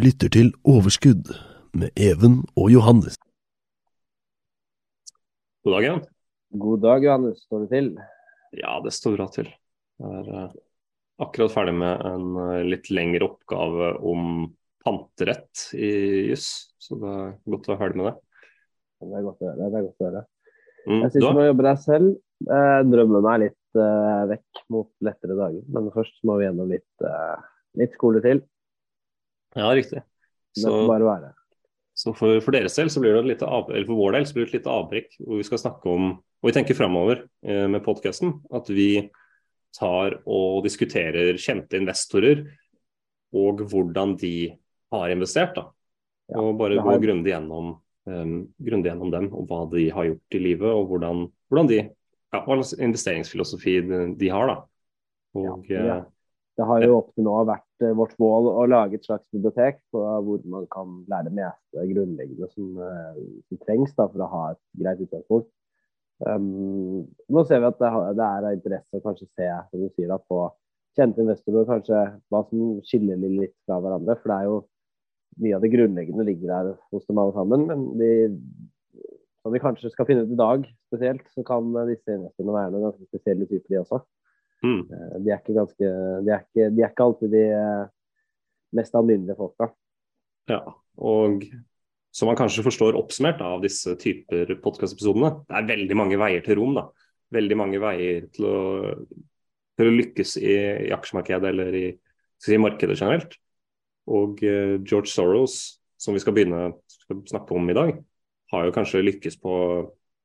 lytter til Overskudd med Even og Johannes. God dag, Jan. God dag, Johannes. Står det til? Ja, det står bra til. Jeg er uh, akkurat ferdig med en uh, litt lengre oppgave om panterett i juss, så det er godt å være ferdig med det. Det er godt å høre. det er godt å høre. Mm, Jeg syns du må jobbe deg selv. Eh, er meg litt eh, vekk mot lettere dager. Men først må vi gjennom litt, eh, litt skole til. Ja, riktig. Det Så, får bare være. så for, for deres del, så blir det et lite av, eller for vår del, så blir det et lite avbrekk hvor vi skal snakke om Og vi tenker framover eh, med podkasten at vi tar og diskuterer kjente investorer og hvordan de har investert. da. Ja, og bare har... gå grundig gjennom, um, grundig gjennom dem og hva de har gjort i livet, og hvordan, hvordan de ja, hva slags investeringsfilosofi de, de har. da. Og Ja, Det har jo opp til nå vært eh, vårt mål å lage et slags bibliotek på hvor man kan lære det meste grunnleggende som, eh, som trengs da, for å ha et greit utgangspunkt. Um, nå ser vi at det, har, det er av interesse å kanskje se som du sier da, på kjente investorer kanskje hva som skiller de litt fra hverandre. For det er jo mye av det grunnleggende ligger der hos dem alle sammen. Men de, som vi kanskje skal finne ut i dag spesielt, så kan disse investorene være noen ganske spesielle typer, de også. Mm, Eh, De er ikke, ganske, de er ikke, de er ikke alltid de eh, mest alminnelige folka. ja. Og som man kanskje forstår oppsummert da, av disse typer podkastepisodene, det er veldig mange veier til rom. da. Veldig mange veier til å, til å lykkes i, i aksjemarkedet eller i si, markedet generelt. Og eh, George Soros, som vi skal begynne skal snakke om i dag, har jo kanskje lykkes på,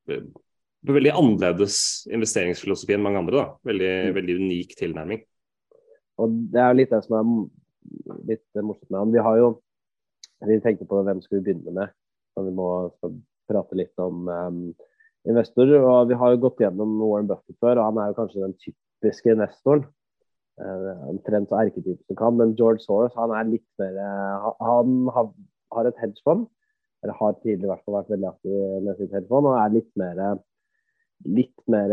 på veldig annerledes investeringsfilosofi enn mange andre. da. Veldig, Mm. veldig unik tilnærming. Og det er litt det som er litt morsomt med han. Vi har jo Vi tenkte på hvem skal vi begynne med. Så vi må prate litt om um, investorer. Og vi har jo gått gjennom Warren Buffett før, og han er jo kanskje den typiske investoren. Uh, omtrent så erketypisk du kan. Men George Soros han er litt mer eh, Han, han har, har et hedgefond. Eller har tidligere i hvert fall vært veldig aktiv med sitt hedgefond. Og er litt mer Litt mer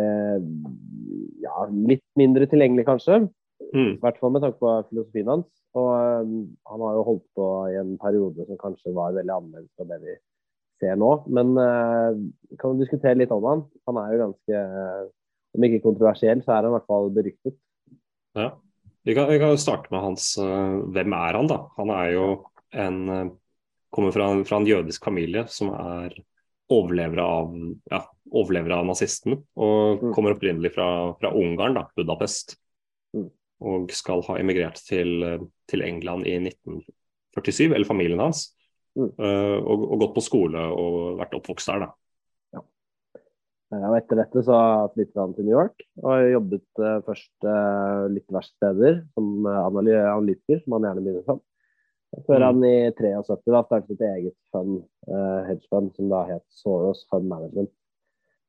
Ja, litt mindre tilgjengelig, kanskje. Mm. I hvert fall med tanke på filosofien hans. Og um, han har jo holdt på i en periode som kanskje var veldig annerledes fra det vi ser nå. Men uh, vi kan jo diskutere litt om han. Han er jo ganske Om ikke kontroversiell, så er han i hvert fall beryktet. Ja. Vi kan, vi kan starte med hans uh, Hvem er han, da? Han er jo en uh, Kommer fra fra en jødisk familie som er overlevere av, ja, overlevere av nazistene. Og Mm. kommer opprinnelig fra, fra Ungarn, da, Budapest. Mm. Og skal ha emigrert til, eh, til England i 1947, eller familien hans. Mm. Uh, og, og gått på skole og vært oppvokst der, da. Uh, og etter dette så flyttet han til New York og har jobbet uh, først litt verst steder som analy analytiker, som han gjerne begynner som. Før Mm. han i 73 da startet sitt eget fund, uh, hedgefund som da het Soros Fund Management.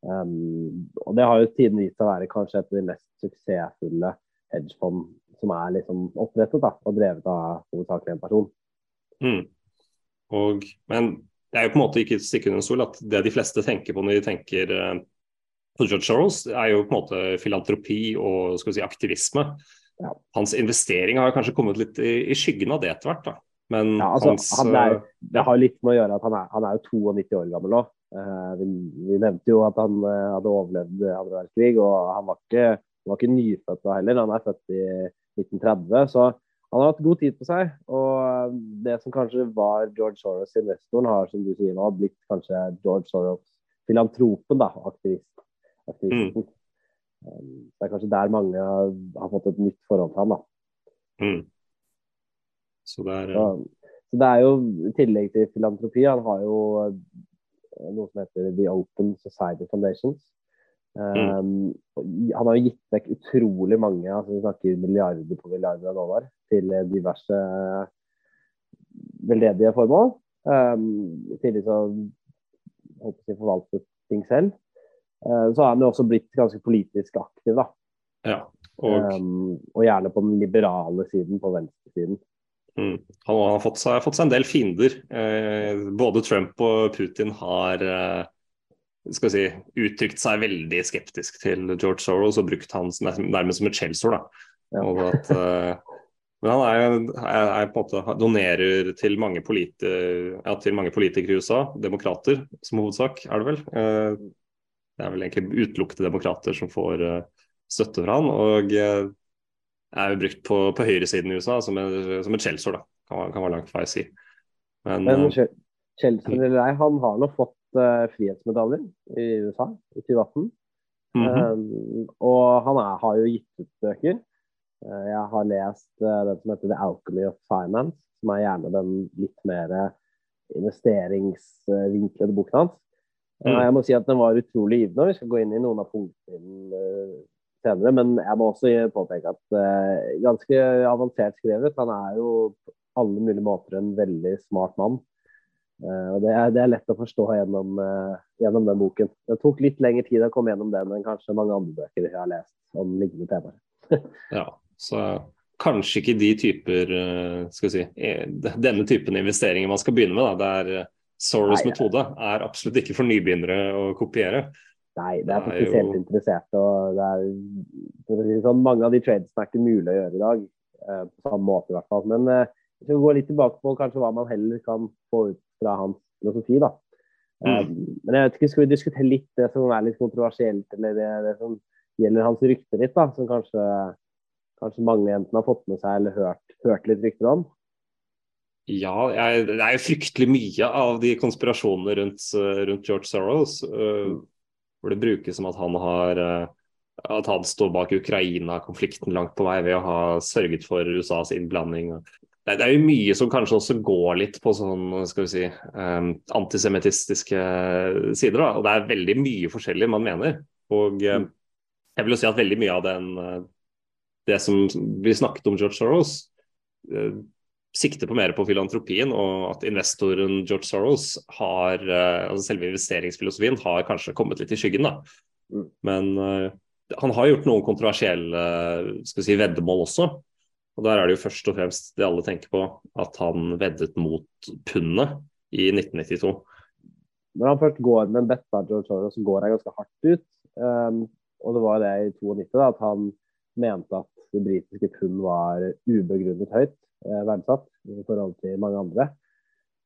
Um, og det har jo tiden vist seg å være kanskje et av de mest suksessfulle hedgefond som er liksom opprettet da, og drevet av hovedsakelig en person. Mm. Og, men det er jo på en måte ikke et stikke under stol at det de fleste tenker på når de tenker uh, på George Soros, er jo på en måte filantropi og skal vi si, aktivisme. Ja. Hans investering har kanskje kommet litt i, i skyggen av det etter hvert. da. Men Ja, altså, hans han er, eh, det har litt med å gjøre at han er, han er jo 92 år gammel nå. Uh, vi, vi nevnte jo at han uh, hadde overlevd andre verdenskrig, og han var ikke, han var ikke nyfødt da heller. Han er født i 1930, så han har hatt god tid på seg. Og det som kanskje var George Soros-investoren, har som du sier nå, blitt kanskje George Soros-filantropen, da, aktivist, aktivisten. Um, det er kanskje der mange har, har fått et nytt forhold til han. da. mm. Så det er Så, eh, så det er jo i tillegg til filantropi, han har jo eh, noe som heter The Open Society Foundations. Um, han har jo gitt vekk utrolig mange, altså vi snakker milliarder på milliarder av dollar, til diverse veldedige formål. Um, I så holdt si forvaltet ting selv. Uh, så har han jo også blitt ganske politisk aktiv, da. ja. Og Um, og gjerne på den liberale siden, på venstresiden. Mm, han har fått seg, fått seg en del fiender. Eh, både Trump og Putin har eh, skal si, uttrykt seg veldig skeptisk til George Soros og brukt han nærmest som et skjellsord. eh, Men han er, er, er på en måte donerer til mange, politi ja, til mange politikere i USA, demokrater som hovedsak, er det vel. Eh, det er vel egentlig utelukkede demokrater som får uh, støtte fra han. Og uh, er jo brukt på, på høyresiden i USA som, en, som et skjellsord. Kan, kan være langt fra å si. Men, Men Kjeldsen eller nei, han har nå fått frihetsmedaljer i USA i 2018. Mm -hmm. um, og han er, har jo gitt ut bøker. jeg har lest den som heter The Alchemy of Finance, som er gjerne den litt mer investeringsvinklede boken hans. Mm. Jeg må si at den var utrolig givende. Vi skal gå inn i noen av punktene uh, senere. Men jeg må også påpeke at uh, ganske avansert skrevet. Han er jo på alle mulige måter en veldig smart mann. Uh, og det er, det er, lett å forstå gjennom, gjennom, den boken. Det tok litt lengre tid å komme gjennom den enn kanskje mange andre bøker jeg har lest om lignende temaer. ja, så kanskje ikke de typer skal vi si, denne typen investeringer man skal begynne med. Da. Det er Soros metode er absolutt ikke for nybegynnere å kopiere. Nei, det er for Nei, jo... interesserte. og det er, sånn, Mange av de tradesene er ikke mulig å gjøre i dag. Eh, på samme måte i hvert fall. Men eh, vi skal gå litt tilbake på kanskje hva man heller kan få ut fra hans filosofi. da. Eh, mm. men jeg vet ikke, Skal vi diskutere litt det som er litt kontroversielt, eller det, det som gjelder hans rykte litt, da, som kanskje, kanskje mange enten har fått med seg eller hørt, hørt litt rykter om? Ja, jeg, det er jo fryktelig mye av de konspirasjonene rundt, eh, rundt George Soros. Uh, hvor det brukes som at han har uh, at han står bak Ukraina-konflikten langt på vei ved å ha sørget for USAs innblanding. Det, det er jo mye som kanskje også går litt på sånn skal vi si, um, antisemittistiske sider. Da. Og det er veldig mye forskjellig man mener. Og um, jeg vil jo si at veldig mye av den det som blir snakket om George Soros, sikter på mer på filantropien, og at investoren George Soros har uh, altså Selve investeringsfilosofien har kanskje kommet litt i skyggen, da. Men uh, han har gjort noen kontroversielle skal si, veddemål også. Og Der er det jo først og fremst det alle tenker på, at han veddet mot pundet i 1992. Når han først går med en bet av George Soros, går han ganske hardt ut. Um, og det var det i 92 da, at han mente at det britiske pund var ubegrunnet høyt. Eh, verdsatt i forhold til mange andre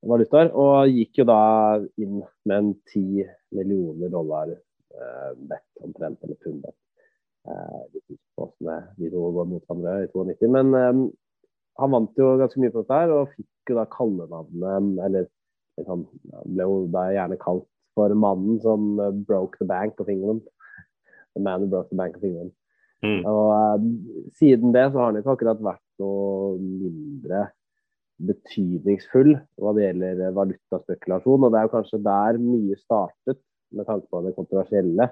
valutaer. Og gikk jo da inn med en ti millioner dollar eh, bet omtrent, eller pund bet. Eh, de to går mot hverandre i 92. Men eh, han vant jo ganske mye på dette her, og fikk jo da kallenavnet Eller liksom, ble jo da gjerne kalt for mannen som eh, broke the bank of England. The man who broke the bank of England. Mm. Og eh, Siden det så har han ikke akkurat vært noe mindre betydningsfull hva det gjelder valutaspekulasjon. Og det er jo kanskje der mye startet, med tanke på det kontroversielle.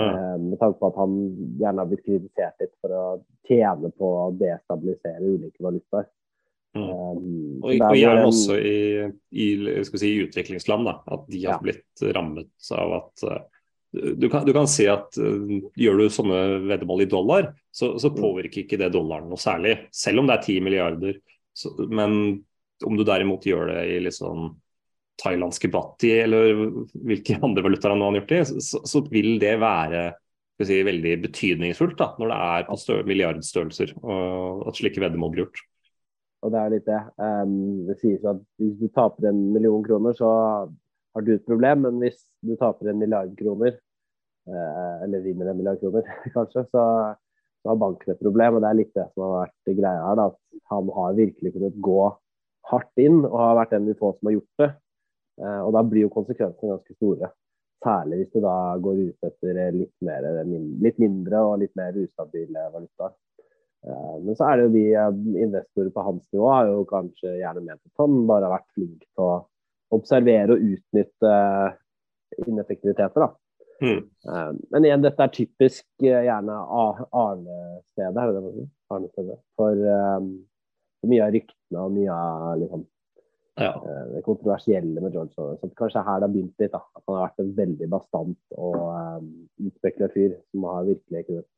Mm. Med tanke på at han gjerne har blitt kritisert litt for å tjene på å destabilisere ulike valutaer. Mm. Um, og, og, gjerne også i, i, si, i utviklingsland, da, at de har ja. blitt rammet av at uh, du kan, du kan si at uh, gjør du sånne veddemål i dollar, så, så, mm. påvirker ikke det dollaren noe særlig. Selv om det er 10 milliarder. Så, men om du derimot gjør det i sånn thailandske bati eller hvilke andre valutaer han har gjort det så, så, vil det være si, veldig betydningsfullt da, når det er på stør, milliardstørrelser og at slike veddemål blir gjort. Og Det er litt det. Um, det sies at hvis du taper en million kroner, så har du et problem. Men hvis du taper en milliard kroner, eh, eller vinner en milliard kroner kanskje, så, så, har banken et problem. Og det er litt det som har vært greia her. Da, at han har virkelig kunnet gå hardt inn og har vært en av de få som har gjort det. Eh, og da blir jo konsekvensene ganske store. Særlig hvis du da går ut etter litt, mer, litt mindre og litt mer ustabile valutaer. Eh, men så er det jo de investorer på hans nivå har jo kanskje gjerne ment at han bare har vært flink til å observere og utnytte ineffektiviteter. da. Mm. Eh, men igjen, dette er typisk eh, gjerne Arne-stedet, det det Arne for, um, mye av ryktene og mye av liksom, ja. det kontroversielle med George Soros. Så kanskje her det har begynt litt. da, At han har vært en veldig bastant og um, utspekulert fyr som har virkelig kunnet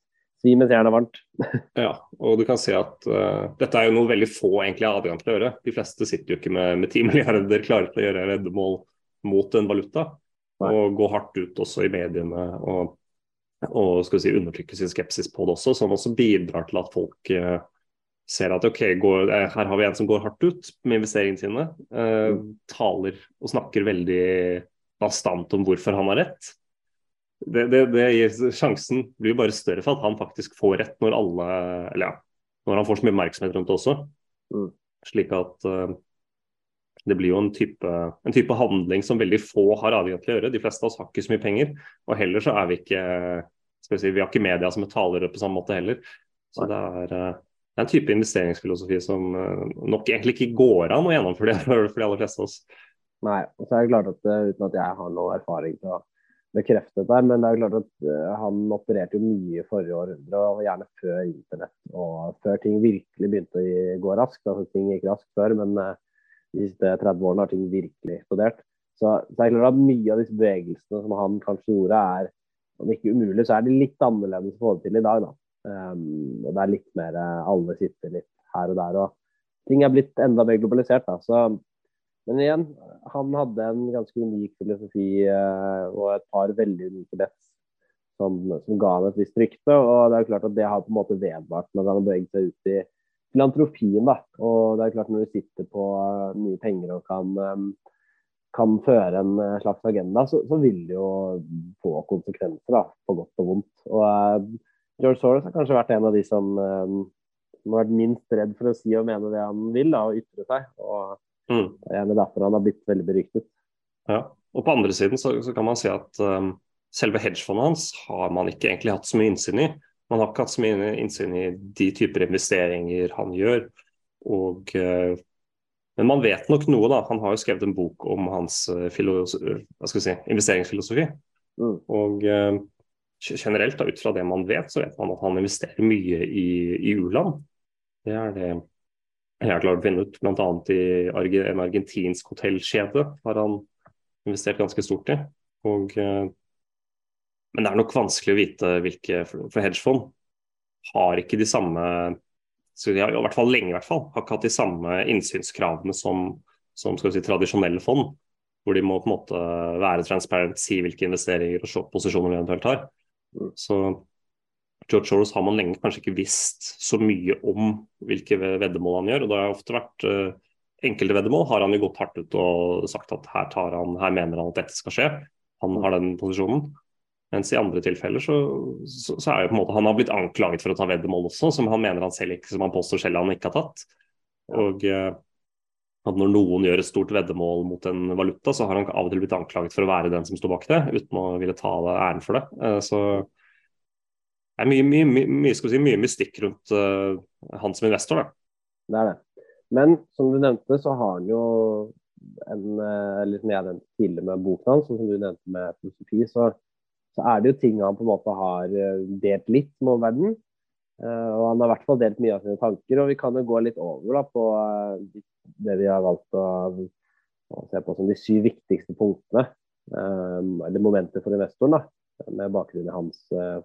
svi mens jernet er varmt. ja, og du kan se at uh, dette er jo noe veldig få egentlig har adgang til å gjøre. De fleste sitter jo ikke med, med 10 milliarder klare til å gjøre reddemål mot en valuta. Nei. Og gå hardt ut også i mediene og, og skal vi si, undertrykke sin skepsis på det også. Som også bidrar til at folk uh, ser at ok, går, eh, her har vi en som går hardt ut med investeringene sine, eh, taler og snakker veldig bastant om hvorfor han har rett. Det, det, det gir, sjansen blir jo bare større for at han faktisk får rett når alle Eller ja, når han får så mye oppmerksomhet rundt det også. Mm. Slik at uh, det blir jo en type, en type, handling som veldig få har adgang til å gjøre. De fleste av oss har ikke så mye penger, og heller så er vi ikke si, Vi har ikke media som er talerør på samme måte heller. Så det er, uh, det er en type investeringsfilosofi som uh, nok egentlig ikke går an å gjennomføre for, for de aller fleste av oss. Nei, og så er det klart at uten at jeg har noe erfaring til å bekreftet der, men det er jo klart at uh, han opererte jo mye forrige århundre, og gjerne før internett. Og før ting virkelig begynte å gå raskt. altså Ting gikk raskt før, men uh, de siste 30 årene har ting virkelig eksplodert. Så, så er klart at mye av disse bevegelsene som han kanskje gjorde, er om ikke umulig, så er det litt annerledes å få det til i dag. da. Um, og det er litt mer uh, Alle sitter litt her og der. og Ting er blitt enda mer globalisert. da, så men igjen, han hadde en ganske unik filosofi eh, og et par veldig unike bets som, som, ga han et visst rykte. Og det er jo klart at det har på en måte vedvart når han har beveget seg ut i filantropien. da, og det er jo klart Når du sitter på uh, mye penger og kan, um, kan føre en slags agenda, så, så, vil det jo få konsekvenser, da, på godt og vondt. Og George Soros har kanskje vært en av de som, som har vært minst redd for å si og mene det han vil, da, og ytre seg. og Mm. Det er gjerne derfor han har blitt veldig beryktet. Ja, og På andre siden så, så kan man si at um, selve hedgefondet hans har man ikke egentlig hatt så mye innsyn i. Man har ikke hatt så mye innsyn i de typer investeringer han gjør. Og, uh, men man vet nok noe, da. Han har jo skrevet en bok om hans uh, si, investeringsfilosofi. Mm. Og uh, generelt, da, ut fra det man vet, så vet man at han investerer mye i, i u-land. Det er det jeg har klart å finne ut. Bl.a. i en argentinsk hotellkjede har han investert ganske stort i. Og, eh, men det er nok vanskelig å vite hvilke For hedgefond har ikke de samme så de har, I hvert fall lenge i hvert fall, har ikke hatt de samme innsynskravene som, som si, tradisjonelle fond. Hvor de må på en måte være transparent, si hvilke investeringer og posisjoner de eventuelt har. Så George Soros har man lenge kanskje ikke visst så mye om hvilke veddemål han gjør. og det har ofte vært uh, Enkelte veddemål har han jo gått hardt ut og sagt at her, han, her mener han at dette skal skje. Han har den posisjonen. Mens i andre tilfeller så, så, så er jo på en måte han har blitt anklaget for å ta veddemål også, som han mener han selv ikke, som han påstår selv han ikke har tatt. Og uh, at når noen gjør et stort veddemål mot en valuta, så har han av og til blitt anklaget for å være den som står bak det, uten å ville ta æren for det. Uh, så er mye, mye, mye, si, mye mystikk rundt uh, han som investor. Da. Det er det. Men som du nevnte, så har han jo en Eller som jeg nevnte tidligere med boken hans, som du nevnte med filosofi, så, så, er det jo ting han på en måte har eh, delt litt med verden. Uh, og han har i hvert fall delt mye av sine tanker. Og vi kan jo gå litt over da, på det vi har valgt å, å, se på som de syv viktigste punktene. Um, eller momenter for investoren. da med bakgrunn i hans uh,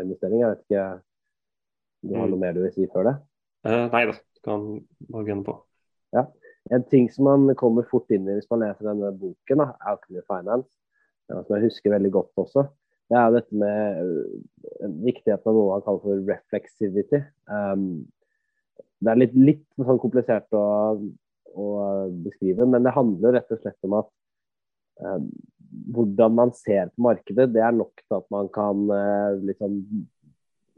investering. Jeg vet ikke om du har mm. noe mer du vil si før det? Uh, nei da, du kan bare gunne på. Ja. En ting som man kommer fort inn i hvis man leser denne boken, da, Alchemy Finance, som jeg husker veldig godt også, det er dette med uh, viktigheten av noe han kaller for reflexivity. Um, det er litt, litt sånn komplisert å, å, beskrive, men det handler rett og slett om at hvordan man ser på markedet, det er nok til at man kan eh, liksom,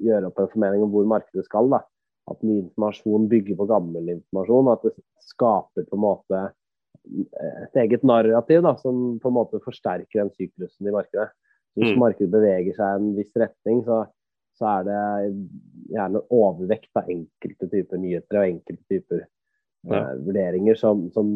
gjøre opp en formening om hvor markedet skal. Da. At ny informasjon bygger på gammel informasjon. At det skaper på en måte eh, et eget narrativ da, som på en måte forsterker den syklusen i markedet. Hvis mm. markedet beveger seg i en viss retning, så, så, er det gjerne overvekt av enkelte typer nyheter og enkelte typer ja. uh, vurderinger som, som,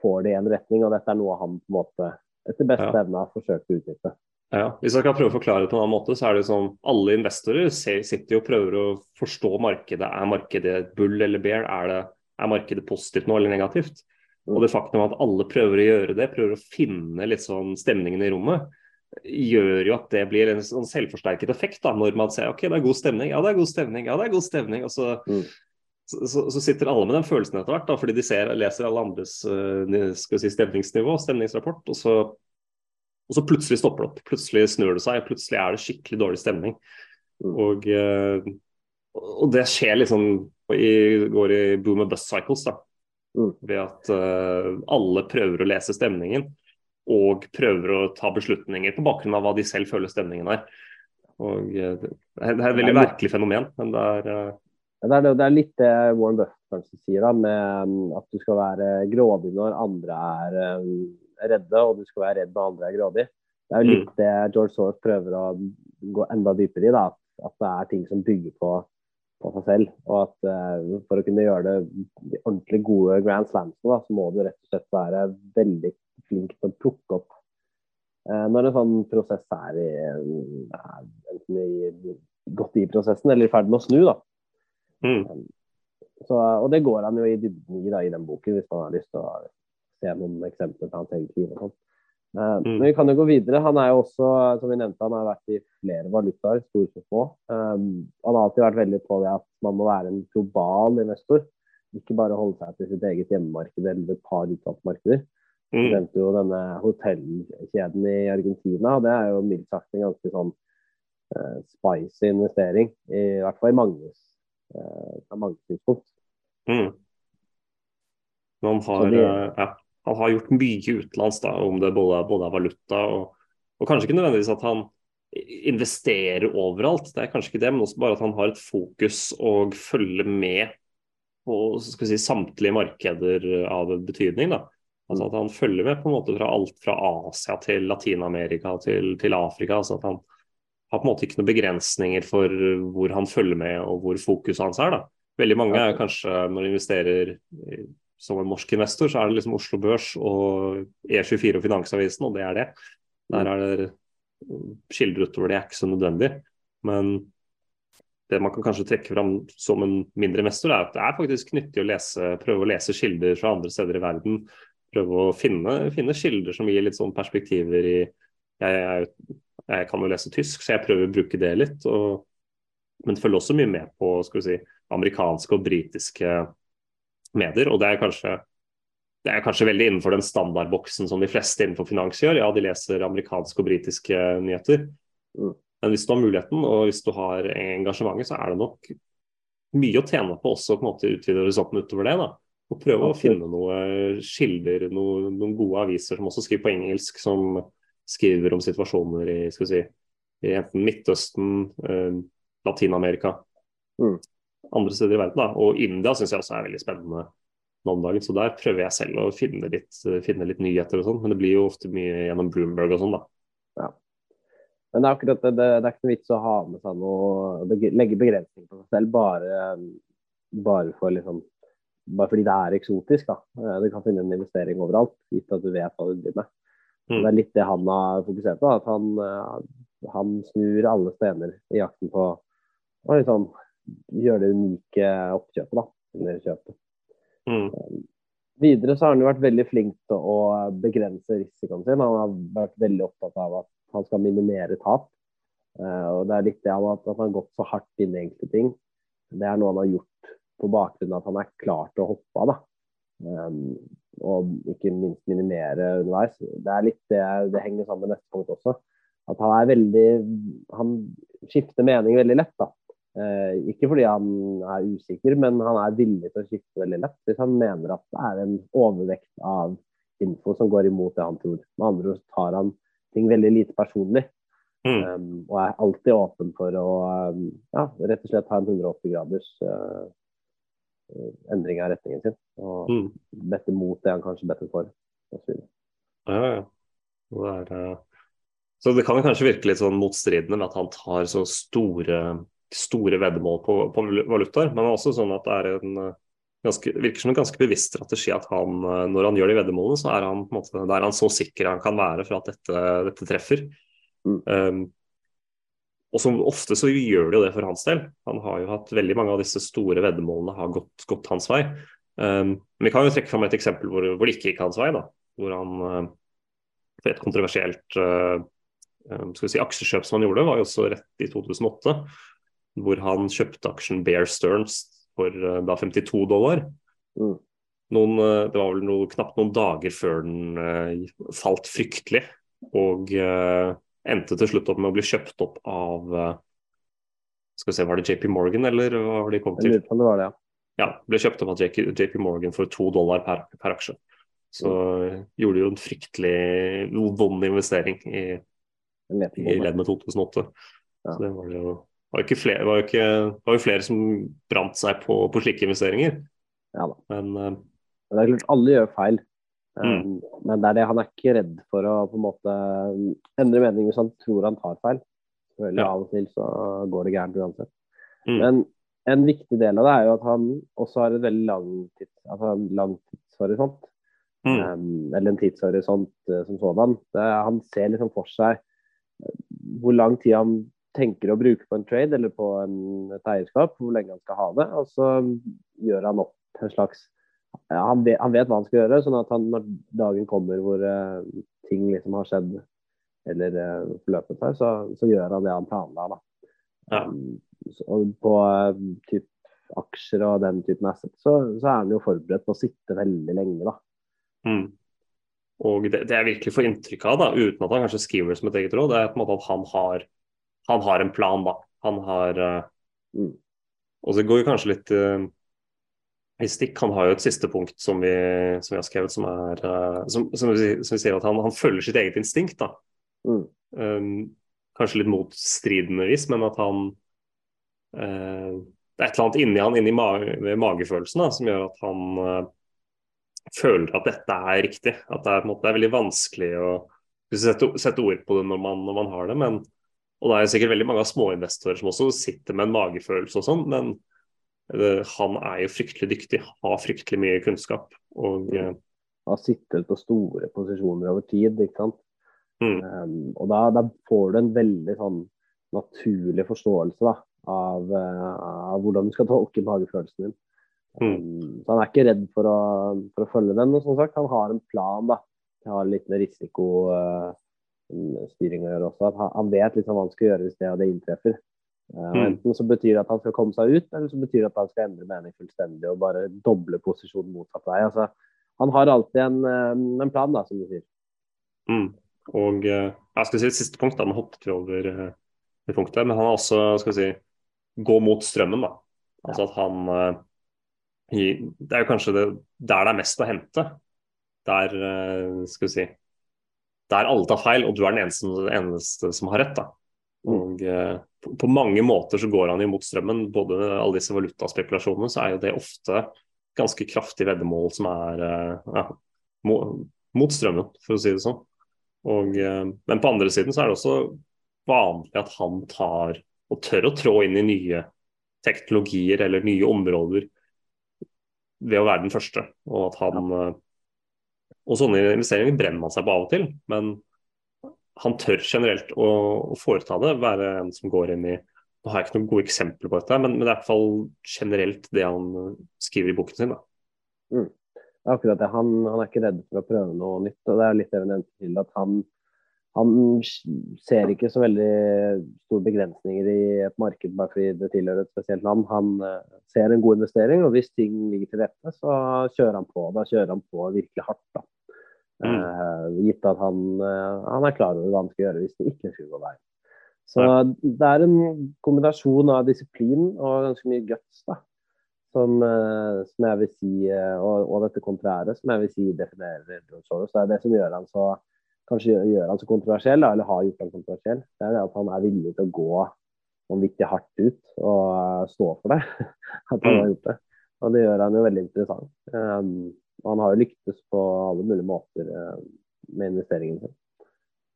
får det i en retning. og Dette er noe han på en måte etter beste ja. evne har forsøkt å utnytte. Ja, Hvis jeg kan prøve å forklare det på en annen måte, så er det sånn alle investorer sitter og prøver å forstå markedet. Er markedet bull eller bear? Er, det, er markedet positivt nå eller negativt? Og det faktum at alle prøver å gjøre det, prøver å finne litt sånn stemningen i rommet, gjør jo at det blir en sånn selvforsterket effekt da, når man ser ok, det er god stemning, ja det er god stemning, ja det er god stemning. Og så, mm. Så, så, så sitter alle med den følelsen etter hvert, da, fordi de ser, leser alle andres skal si, stemningsnivå, stemningsrapport. og så og så plutselig stopper det opp. Plutselig snur det seg. Plutselig er det skikkelig dårlig stemning. Mm. Og, eh, og det skjer liksom i, går i boom and bust cycles. da. Mm. Ved at uh, alle prøver å lese stemningen og prøver å ta beslutninger på bakgrunn av hva de selv føler stemningen er. Og uh, Det er et veldig merkelig fenomen, men det er uh... det, er, det er litt det Warren Buffett kanskje sier, da, med um, at du skal være grådig når andre er um, redde, og du skal være redd når andre er grådig. Det er jo litt mm. det George Soros prøver å gå enda dypere i. da, At det er ting som bygger på på seg selv. Og at uh, for å kunne gjøre det de ordentlig gode Grand Slamsene, så må du rett og slett være veldig flink til å plukke opp uh, når en sånn prosess er, i, uh, enten i, godt i prosessen eller i ferd med å snu. da. Mm. Um, så, og det går han jo i dybden i, da, i den boken, hvis man har lyst til å se noen eksempler fra hans eget liv. og sånt. Uh, mm. Men vi kan jo gå videre. Han er jo også, som vi nevnte, han har vært i flere valutaer, store som små. Um, han har alltid vært veldig på det at man må være en global investor. Ikke bare holde seg til sitt eget hjemmemarked eller et par utvalgte. Mm. Vi nevnte jo denne hotellkjeden i Argentina. og Det er jo mildt sagt en ganske sånn uh, spicy investering. I, i hvert fall i manges, uh, mange synspunkt. Mm. Man har, de, ja han har gjort mye utenlands, da, om det både, både er valuta og, og, kanskje ikke nødvendigvis at han investerer overalt, det er kanskje ikke det, men også bare at han har et fokus og følger med på si, samtlige markeder av betydning. da. Altså At han følger med på en måte fra alt fra Asia til Latin-Amerika til, til, Afrika. altså at Han har på en måte ikke noen begrensninger for hvor han følger med og hvor fokuset hans er. da. Veldig mange er kanskje, når de investerer som en norsk investor, så er det liksom Oslo Børs og E24 og Finansavisen, og det er det. Der er det kilder utover det er ikke så nødvendig. Men det man kan kanskje trekke fram som en mindre investor, er at det er faktisk nyttig å lese, prøve å lese kilder fra andre steder i verden. Prøve å finne, finne kilder som gir litt sånn perspektiver i jeg, jeg, jeg, kan jo lese tysk, så jeg prøver å bruke det litt. Og, men følger også mye med på si, amerikanske og britiske medier. Og det er kanskje det er kanskje veldig innenfor den standardboksen som de fleste innenfor finans gjør. Ja, de leser amerikanske og britiske nyheter. Men hvis du har muligheten og hvis du har engasjementet, så er det nok mye å tjene på også på en måte utvide horisonten utover det. da. Og prøve å finne noen kilder, noe, noen gode aviser som også skriver på engelsk, som skriver om situasjoner i, skal vi si, i enten Midtøsten, eh, Latin-Amerika. Mm andre steder i verden. Da. Og India syns jeg også er veldig spennende nå om dagen. Så der prøver jeg selv å finne litt, finne litt nyheter og sånn. Men det blir jo ofte mye gjennom Bloomberg og sånn, da. Ja. Men det er akkurat det, det, det er ikke noe vits å ha med seg noe Legge begrensninger på seg selv bare, bare, for liksom, bare fordi det er eksotisk. da. Du kan finne en investering overalt, gitt at du vet hva du driver med. Mm. Det er litt det han har fokusert på. At han, han snur alle stener i jakten på liksom, gjøre det unike oppkjøpet, da. under kjøpet. Mm. Um, videre så har han jo vært veldig flink til å begrense risikoen sin. Han har vært veldig opptatt av at han skal minimere tap. Uh, og det er litt det han at, han har gått så hardt inn i enkelte ting. Det er noe han har gjort på bakgrunn av at han er klar til å hoppe av. da. Um, og ikke minst minimere underveis. Det er litt det, det henger sammen med neste punkt også. At han er veldig Han skifter mening veldig lett. da. Eh, ikke fordi han er usikker, men han er villig til å skifte veldig lett hvis han mener at det er en overvekt av info som går imot det han tror. Med andre ord tar han ting veldig lite personlig. Mm. Um, og er alltid åpen for å um, ja, rett og slett ha en 180 graders uh, endring av retningen sin. Og mm. bette mot det han kanskje bedte for. Ja, ja. Det er, uh... Så det kan kanskje virke litt sånn motstridende med at han tar så store store veddemål på, på valutaer. Men det er også sånn at det er en eh, ganske, virker som en ganske bevisst strategi at han, eh, når han gjør de veddemålene, så er han, på en måte, er han så sikker han kan være for at dette, dette treffer. Mm. Um, og som ofte så gjør det jo det for hans del. Han har jo hatt veldig mange av disse store veddemålene har gått, gått hans vei. Um, men vi kan jo trekke fram et eksempel hvor, hvor, det ikke gikk hans vei. da, Hvor han uh, for et kontroversielt uh, skal vi si, aksjekjøp som han gjorde, var jo også rett i 2008 hvor han kjøpte aksjen Bear Stearns for uh, da 52 dollar. Mm. Noen, uh, det var vel noe, knapt noen dager før den uh, falt fryktelig, og endte til slutt opp med å bli kjøpt opp av skal vi se, Var det JP Morgan, eller hva var det de kom til? Det var det, ja. ja, ble kjøpt opp av JP Morgan for to dollar per, per aksje. Så gjorde de jo en fryktelig vond investering i, i ledd med 2008. Ja. Så det var jo var jo, flere, var jo, ikke, var jo flere som brant seg på, på slike investeringer. Ja da. Men, uh, det er klart, alle gjør feil. Mm. Um, men det er det, han er ikke redd for å på en måte endre mening hvis han tror han tar feil. Selvfølgelig ja. Av og til så går det gærent uansett. Mm. Men en viktig del av det er jo at han også har en veldig lang, tids, altså en lang tidshorisont. Mm. Um, eller en tidshorisont uh, som sådan. Det, han ser liksom for seg uh, hvor lang tid han tenker å bruke på en trade eller på en, et eierskap, hvor lenge han skal ha det. Og så gjør han opp en slags han, vet, han, vet, hva han skal gjøre, sånn at han, når dagen kommer hvor uh, ting liksom har skjedd eller uh, forløpet seg, så, så, gjør han det han planla. Ja. Um, på uh, typ aksjer og den typen assets, så, så, er han jo forberedt på å sitte veldig lenge. da. Mm. Og det, det, jeg virkelig får inntrykk av, da, uten at han kanskje skriver det som et eget råd, det er på en måte at han har han har en plan, da. Han har uh, mm. Og så går kanskje litt uh, i. Han har jo et siste punkt som vi, som vi har skrevet, som er uh, som, som, vi, som, vi, sier at han, han, følger sitt eget instinkt. da. Mm. Um, kanskje litt motstridende vis, men at han Det er et eller annet inni han, inni mage, magefølelsen, da, som gjør at han føler at dette er riktig. At det er, måte, det er veldig vanskelig å sette, sette, ord på det når man, når man har det. men og det er sikkert veldig mange av småinvestorer som også sitter med en magefølelse og sånn, men uh, han er jo fryktelig dyktig, har fryktelig mye kunnskap. Og mm. har sittet på store posisjoner over tid, ikke sant. Mm. Um, og da, da, får du en veldig sånn naturlig forståelse da, av, uh, av hvordan du skal tolke magefølelsen din. Mm. Um, så han er ikke redd for å, for å følge den. Og som sagt, han har en plan. da. Han har litt med risikostyring Uh, å gjøre også. At han vet liksom hva han skal gjøre hvis det og det inntreffer. Uh, mm. Enten så betyr det at han skal komme seg ut, eller så betyr det at han skal endre mening fullstendig og bare doble posisjonen motsatt vei. Altså, han har alltid en, eh, en, plan, da, som du sier. Mm. Og uh, jeg skal si et siste punkt, da, han hoppet vi over det punktet. Men han har også skal vi si, gå mot strømmen. da. Altså at han Det er jo kanskje det, der det er mest å hente. Der skal vi si der alle tar feil, og du er den eneste, eneste som har rett. da. Og eh, på, mange måter så går han imot strømmen. Både alle disse valutaspekulasjonene, så er jo det ofte ganske kraftig veddemål som er eh, ja, mot strømmen, for å si det sånn. Og, eh, men på andre siden så er det også vanlig at han tar og tør å trå inn i nye teknologier eller nye områder ved å være den første. Og at han og sånne investeringer brenner man seg på av og til, men han tør generelt å, å foreta det. Være en som går inn i Nå har jeg ikke noen gode eksempler på dette, men, men det er i hvert fall generelt det han skriver i boken sin. da. Mm. Akkurat det. Han, han, er ikke redd for å prøve noe nytt. og Det er litt det til, at han, han ser ikke så veldig store begrensninger i et marked bare fordi det tilhører et spesielt land. Han uh, ser en god investering, og hvis ting ligger til rette, så kjører han på. Da kjører han på virkelig hardt. da. Mm. Uh, gitt at han, uh, han, er klar over hva han skal gjøre hvis det ikke skulle gå veien. Så ja. det er en kombinasjon av disiplin og ganske mye guts, da. Som, som jeg vil si, og, og, dette kontrære, som jeg vil si definerer George Soros. Det er det som gjør han så kanskje gjør han så kontroversiell, eller har gjort han kontroversiell, det er det at han er villig til å gå vanvittig hardt ut og stå for det. at han har mm. gjort det. Og det gjør han jo veldig interessant. Um, han har jo lyktes på alle mulige måter uh, med investeringen sin.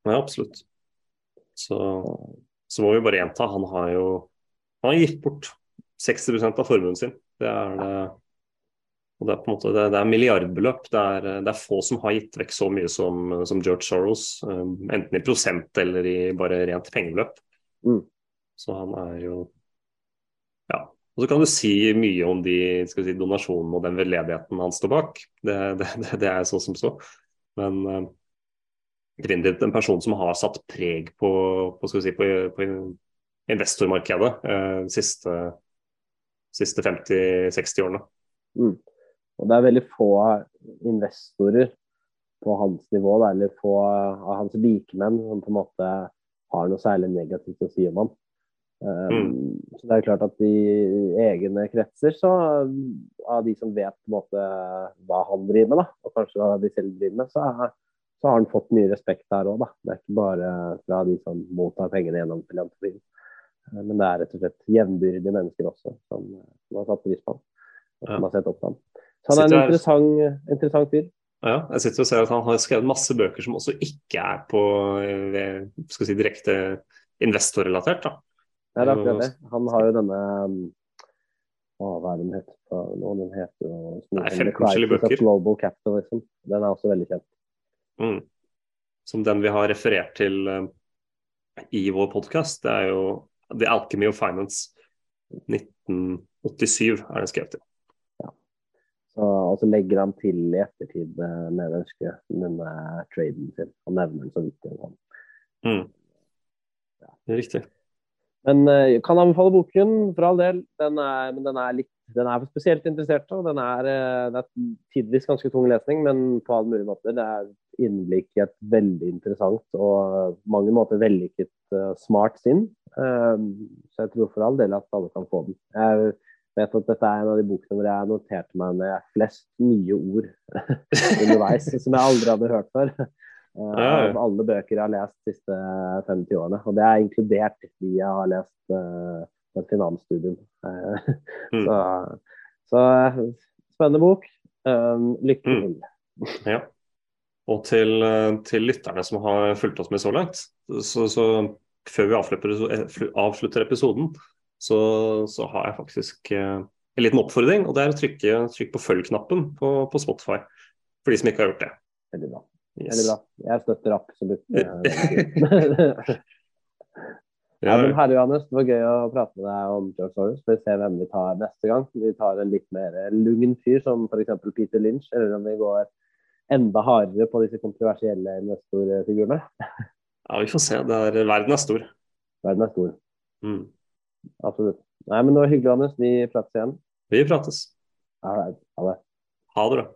Ja, absolutt. Så, så må vi bare gjenta, han har jo han har gitt bort 60% av formuen sin. Det er det det er på en måte det, det er milliardbeløp. Det er, det er, få som har gitt vekk så mye som, som George Soros, um, enten i prosent eller i bare rent pengebeløp. Mm. Så han er jo. Og så kan du si mye om de si, donasjonene og den veldedigheten han står bak. Det, det, det er så som så. Men uh, definitivt en person som har satt preg på, på, si, på, på investormarkedet uh, de siste, siste 50-60 årene. Mm. Og det er veldig få investorer på hans nivå, eller få av hans likemenn som på en måte har noe særlig negativt å si om ham. Um, Mm. Så det er klart at i egne kretser, så av de som vet på en måte hva han driver med, da, og kanskje hva de selv driver med, så, er, så har han fått mye respekt der òg, da. Det er ikke bare fra de som mottar pengene gjennom filantropien. Eh, Men det er rett og slett jevnbyrdige mennesker også som, som har satt pris på ham, og som Ja. har sett opp til ham. Så han er en interessant, interessant fyr. Ja, jeg sitter og ser at han har skrevet masse bøker som også ikke er på eh, skal si, direkte investorrelatert. da. Ja, det er akkurat det. Han har jo denne um, å, Hva er den heter nå? Den heter jo Det 15 forskjellige Crisis of bøker. Global Capitalism. Den er også veldig kjent. Mm. Som den vi har referert til eh, i vår podkast. Det er jo The Alchemy of Finance. 1987 er den skrevet til. Så, og så legger han til i ettertid eh, med ønske denne traden sin. Han nevner den så vidt. den. Mm. Det er riktig. Men jeg kan anbefale boken, for all del. Den er, men den er, litt, den er for spesielt interesserte. Og den er, eh, det er tidvis ganske tung lesning, men på alle mulige måter. Det er innblikk i et veldig interessant og på mange måter vellykket eh, smart sinn. Eh, så jeg tror for all del at alle kan få den. Jeg vet at dette er en av de bokene hvor jeg noterte meg med flest nye ord underveis, som jeg aldri hadde hørt før. Eh. Av alle bøker jeg har lest de siste 50 årene. Og det er inkludert de jeg har lest uh, på et finansstudium. Eh, Mm. så, så spennende bok. Um, lykke Mm. Ja. Og til, til lytterne som har fulgt oss med så langt, så, så før vi avslutter, avslutter episoden, så, så har jeg faktisk en liten oppfordring. Og det er å trykke, trykke på følg-knappen på, på Spotify. For de som ikke har gjort det. Veldig bra. Yes. Veldig bra. Jeg støtter absolutt. eh, Ja, men herre Johannes, det var gøy å prate med deg om George Soros. Vi se hvem vi tar neste gang. Vi tar en litt mer lugn fyr som f.eks. Peter Lynch, eller om vi går enda hardere på disse kontroversielle investorfigurene. ja, vi får se. Det er, verden er stor. Verden er stor. Mm. Absolutt. Nei, men det var hyggelig, Johannes. Vi prates igjen. Vi prates. Ha det. Ha det bra.